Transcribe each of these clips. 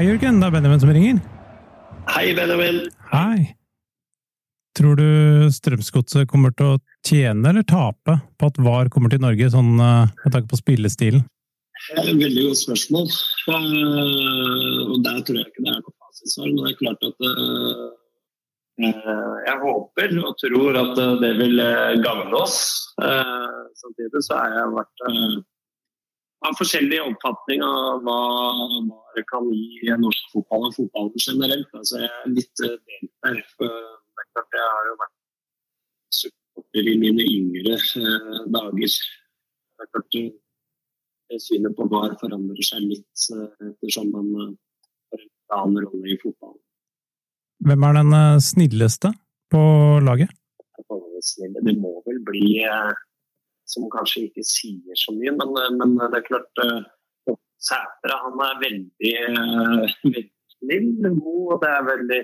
Hei, Jørgen. Det er Benjamin som ringer. Hei, Benjamin. Hei. Tror du Strømsgodset kommer til å tjene eller tape på at VAR kommer til Norge, sånn eh, med tanke på spillestilen? Veldig godt spørsmål. Uh, og Der tror jeg ikke det er noe fasitsvar. Men det er klart at uh, jeg håper og tror at det vil gagne oss. samtidig så har jeg vært av forskjellig oppfatning av hva, VAR det kan gi norsk fotball og fotballen generelt. Altså, jeg er litt delt der. For det er klart jeg har jo vært supporter i mine yngre eh, dager. Det er klart Synet på VAR forandrer seg litt eh, ettersom man eh, har en annen rolle i fotballen. Hvem er den eh, snilleste på laget? Det må vel bli som kanskje ikke sier så mye, men, men det er klart Sætre han er veldig, veldig snill, god, og det er veldig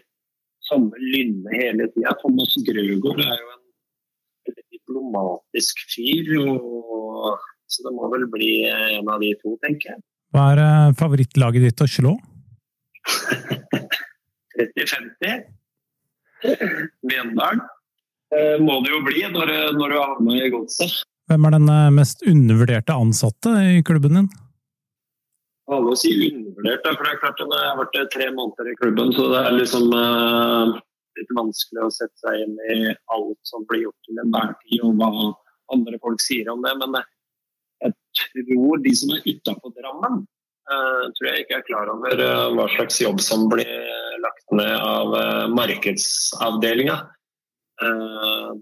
samme lynne hele tida. Thomas Grøgaard er jo en diplomatisk fyr, og, så det må vel bli en av de to, tenker jeg. Hva er uh, favorittlaget ditt å slå? 30-50. Mjøndalen. Må det jo bli når, når du havner i godset. Hvem er den eh, mest undervurderte ansatte i klubben din? Alle sier si undervurdert, for det er klart at jeg har vært tre måneder i klubben, så det er liksom litt vanskelig å sette seg inn i alt som blir gjort til enhver tid, og hva andre folk sier om det. Men jeg tror de som er utafor Drammen, uh, tror jeg ikke er klar over uh, hva slags jobb som blir lagt ned av markedsavdelinga.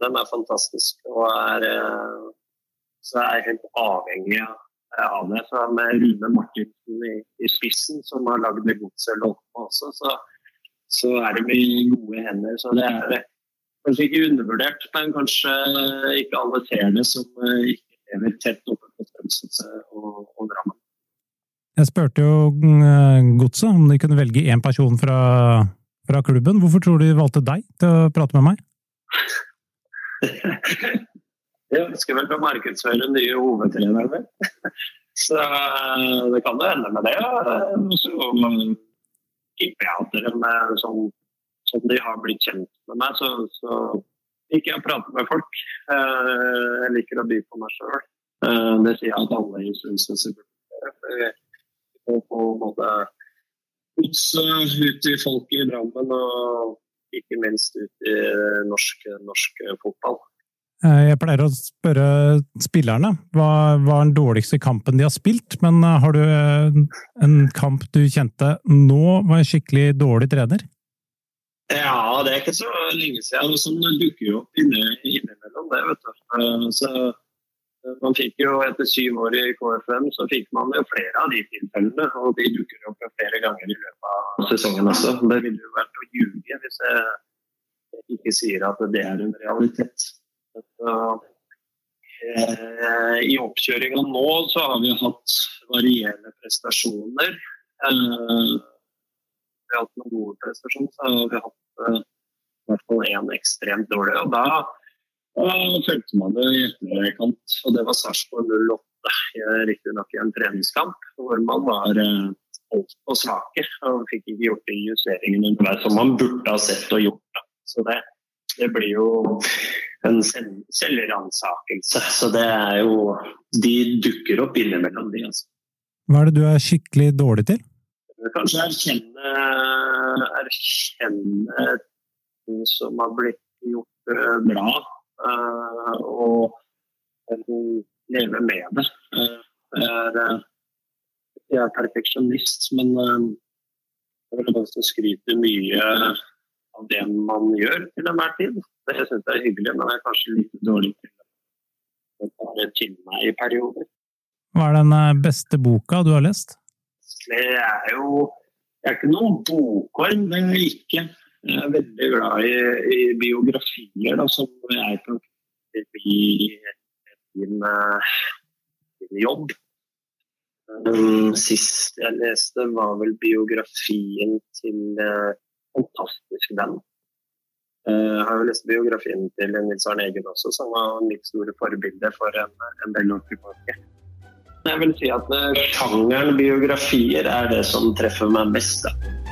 den er fantastisk og er så er jeg helt avhengig av det. Så med Rune Martinsen i, i spissen, som har lagd Godset-låtene også, så, så, er det mye gode hender. Så det er kanskje ikke undervurdert, men kanskje ikke alle ser det som eh, ikke lever tett oppe på Strømsgodset og, og Drammen. Jeg spurte jo eh, Godset om de kunne velge én person fra, fra klubben. Hvorfor tror du de valgte deg til å prate med meg? Jeg ønsker vel å markedsføre nye hovedtrenere. Så eh, det kan jo ende med det. Så tipper jeg de, sånn, som de har blitt kjent med meg, så, så liker jeg å prate med folk. Eh, jeg liker å by på meg sjøl. Eh, det sier jeg at alle i Sundsvall burde gjøre. På både gods ut i folk i Drammen og ikke minst ut i norsk, norsk fotball. Eh, jeg pleier å spørre spillerne hva var den dårligste kampen de har spilt, men eh, har du eh, en kamp du kjente nå var en skikkelig dårlig trener? Ja, det er ikke så lenge siden. Sånn dukker jo opp innimellom det, vet du. Så man fikk jo etter syv år i KFM, så fikk man jo flere av de tilfellene. Og de dukker opp flere ganger i løpet av sesongen også. Det ville jo vært å ljuge hvis jeg ikke sier at det er en realitet. Eh, I oppkjøringa nå så har vi hatt varierende prestasjoner. Eh, vi har hatt noen gode prestasjoner, så har vi hatt eh, i hvert fall én ekstremt dårlig. og Da, da følte man det i etterkant, og det var Sarpsborg 08. Riktignok i en treningskamp hvor man var altfor svake og fikk ikke gjort de justeringene som man burde ha sett og gjort. Så det, det blir jo en selvransakelse. Så det er jo De dukker opp innimellom, de. Altså. Hva er det du er skikkelig dårlig til? Kanskje erkjenne, erkjenne ting som har blitt gjort uh, bra, uh, og leve med det. Jeg er, jeg er perfeksjonist, men jeg vil også skryte mye av det man gjør til enhver tid. Det syns jeg er hyggelig, men det er kanskje litt dårlig til å bare til meg i perioder. Hva er den eh, beste boka du har lest? Det er jo Jeg er ikke noen bokorm, jeg ikke. Jeg er veldig glad i, i biografier da, som jeg kan bli min, min jobb. Um, sist jeg leste, var vel biografien til uh, fantastisk. Uh, jeg har jo lest biografien til Nils Arne Eggen også, som var mitt store forbilde for en, en del år tilbake. Jeg vil si at uh, sjangeren biografier er det som treffer meg mest. Da.